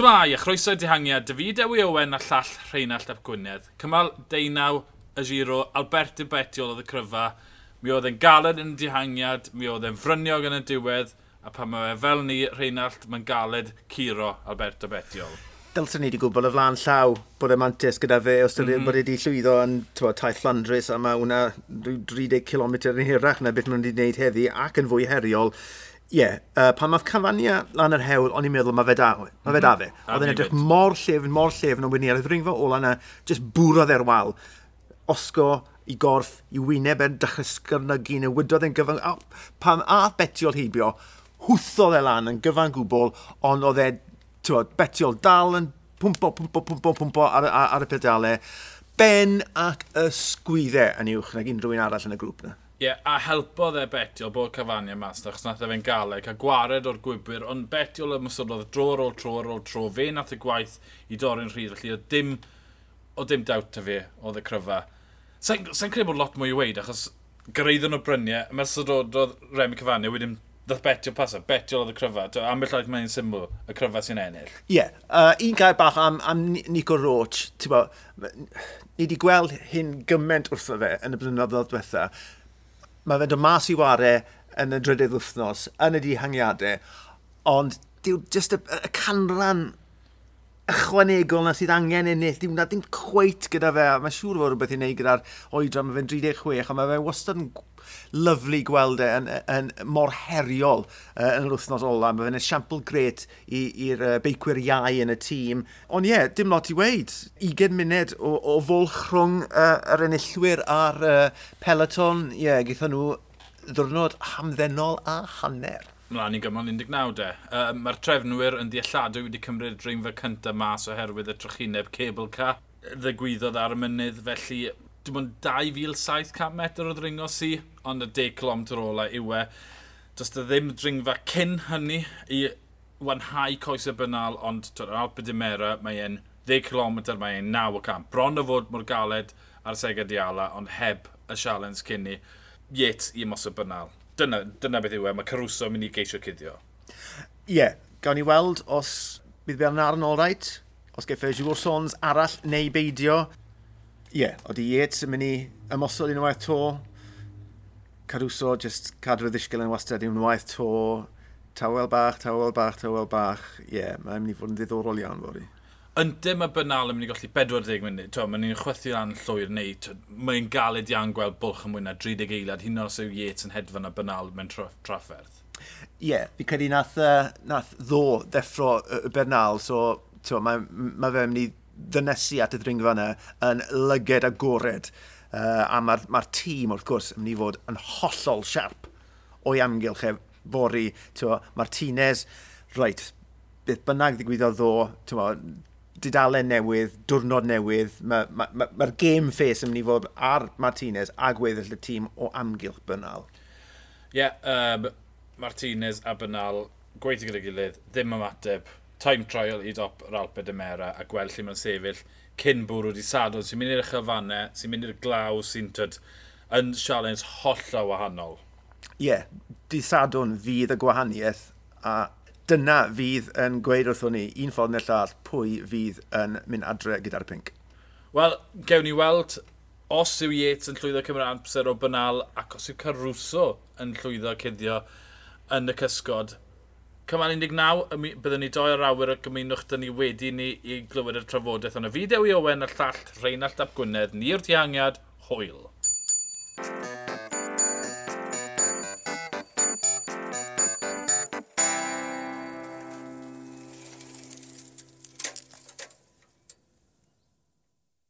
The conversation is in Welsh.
Shmai, a chroeso dihangiad, David Ewi Owen a llall Rheinald Ap Gwynedd. Cymal deunaw y giro, Albert Betiol oedd y cryfa. Mi oedd e'n galed yn dihangiad, mi oedd e'n fryniog yn y diwedd, a pan mae fe fel ni, Rheinald, mae'n galed curo Alberto Betiol. Dylswn ni wedi gwybod y flaen llaw bod y mantis gyda fe, os mm -hmm. bod wedi llwyddo yn tywa, taith Llandrys, a mae hwnna 30 km yn hirach na beth maen nhw wedi gwneud heddi, ac yn fwy heriol. Ie, yeah, uh, pan mae'r Cavania lan yr hewl, o'n i'n meddwl mae fe da, mae fe da mhm. fe. Oedd yn edrych mor llefn, mor llefn o'n wyni ar y ddringfa ola yna, e, jyst bwrodd e'r wal. Osgo i gorff, i wyneb e'n dechrau sgyrnygu, neu wydodd e'n gyfan... A, pam a betiol heibio, hwthodd e lan yn gyfan gwbl, ond oedd e, tywod, betiol dal yn pwmpo, pwmpo, pwmpo, pwmpo ar, ar, ar y pedalau. Ben ac y sgwyddau yn uwch nag unrhyw un arall yn y grŵp yna yeah, a helpodd e Betiol bod Cafania mas, achos nath e fe'n galeg, a gwared o'r gwybwyr, ond Betiol ym ystod oedd dro ar ôl tro ar ôl tro, fe nath y gwaith i dorri'n rhydd, felly oedd dim, o dim dawt y fe, oedd y cryfa. Sa'n sa credu bod lot mwy i weid, achos greiddon o bryniau, ym ystod oedd Remi Cafania, wedyn ddath Betiol pasa, e. betio oedd y cryfa, ambell oedd mae'n syml, y cryfa sy'n ennill. Ie, yeah. uh, un gair bach am, am Nico Roach, ti'n bo, ni wedi gweld hyn gymaint wrtho fe yn y blynyddoedd diwethaf, mae fe'n dod mas i warau yn y drydydd wythnos, yn y dihangiadau, ond dyw just y, y canran ychwanegol na sydd angen ennill. Dim na ddim cweit gyda fe. Mae siŵr fod rhywbeth i wneud gyda'r oedran. Mae fe'n 36 a mae fe wastad yn lyflu gweld e yn, yn, mor heriol uh, yn yr wythnos ola. Mae fe'n esiampl gret i'r uh, beicwyr iau yn y tîm. Ond ie, yeah, dim lot i weid. 20 munud o, o fwlch rhwng uh, yr enillwyr a'r uh, peloton. Ie, yeah, gaethon nhw ddwrnod hamddenol a hanner mlaen i gymol 19 de. Um, Mae'r trefnwyr yn ddealladwy wedi cymryd dringfa cyntaf mas oherwydd y trychineb cable car. ddigwyddodd ar y mynydd, felly dim ond 2,700 metr o ddringo si, ond y 10 km ola yw e. Does da ddim dringfa cyn hynny i wanhau coes y bynal, ond twyd, Alpe Dimera mae e'n 10 km, mae e'n 9 o. Bron o fod mor galed ar seged diala, ond heb y sialens cyn ni. Yet i ymosod bynal dyna, dyna beth yw e, mae Caruso yn mynd i geisio cuddio. Ie, yeah, gawn ni weld os bydd Bernard yn olreit, os gael Fergie Sons arall neu beidio. Ie, yeah, oeddi Yates yn mynd i ymosod unwaith to. Caruso just cadw y ddisgyl yn wastad unwaith to. Tawel bach, tawel bach, tawel bach. Ie, yeah, mae'n mynd i fod yn ddiddorol iawn fod i. Yndau mae Bernal yn mynd i golli 40 munud, to, mae'n ni'n chwethu lan llwyr neu mae'n galed iawn gweld bwlch yn mwy na 30 eilad, hyn os yw Yates yn hedfan a Bernal mewn trafferth. Ie, yeah, fi credu nath, uh, nath ddo ddeffro uh, Bernal, so mae ma fe'n mynd i ddynesu at y ddringfa yna yn lyged agored. Uh, a mae'r ma, tîm wrth gwrs yn mynd i fod yn hollol siarp o'i amgylch e fori. Mae'r Martinez, reit, beth bynnag ddigwyddodd ddo, didalen newydd, diwrnod newydd, mae'r ma, ma, ma game face yn mynd i fod ar Martinez a gweddill y tîm o amgylch Bynal. Ie, yeah, um, Martinez a Bynal, gweithio gyda'i gilydd, ddim ymateb, time trial i dop yr Alpe Demera a gweld lle mae'n sefyll cyn bwrw di sadwn sy'n mynd i'r chyfannau, sy'n mynd i'r glaw sy'n tyd yn sialens holl o wahanol. Ie, yeah, di sadwn fydd y gwahaniaeth a dyna fydd yn gweud wrthon ni, un ffordd neu llall, pwy fydd yn mynd adre gyda'r pink? Wel, gewn ni weld os yw Yates yn llwyddo cymryd amser o banal ac os yw Caruso yn llwyddo cuddio yn y cysgod. Cymal 19, byddwn ni doi ar awyr ac ymunwch dyn ni wedi ni i glywed y trafodaeth ond y fideo i Owen a llall Rheinald Ap Gwynedd, ni'r dihangiad, hwyl.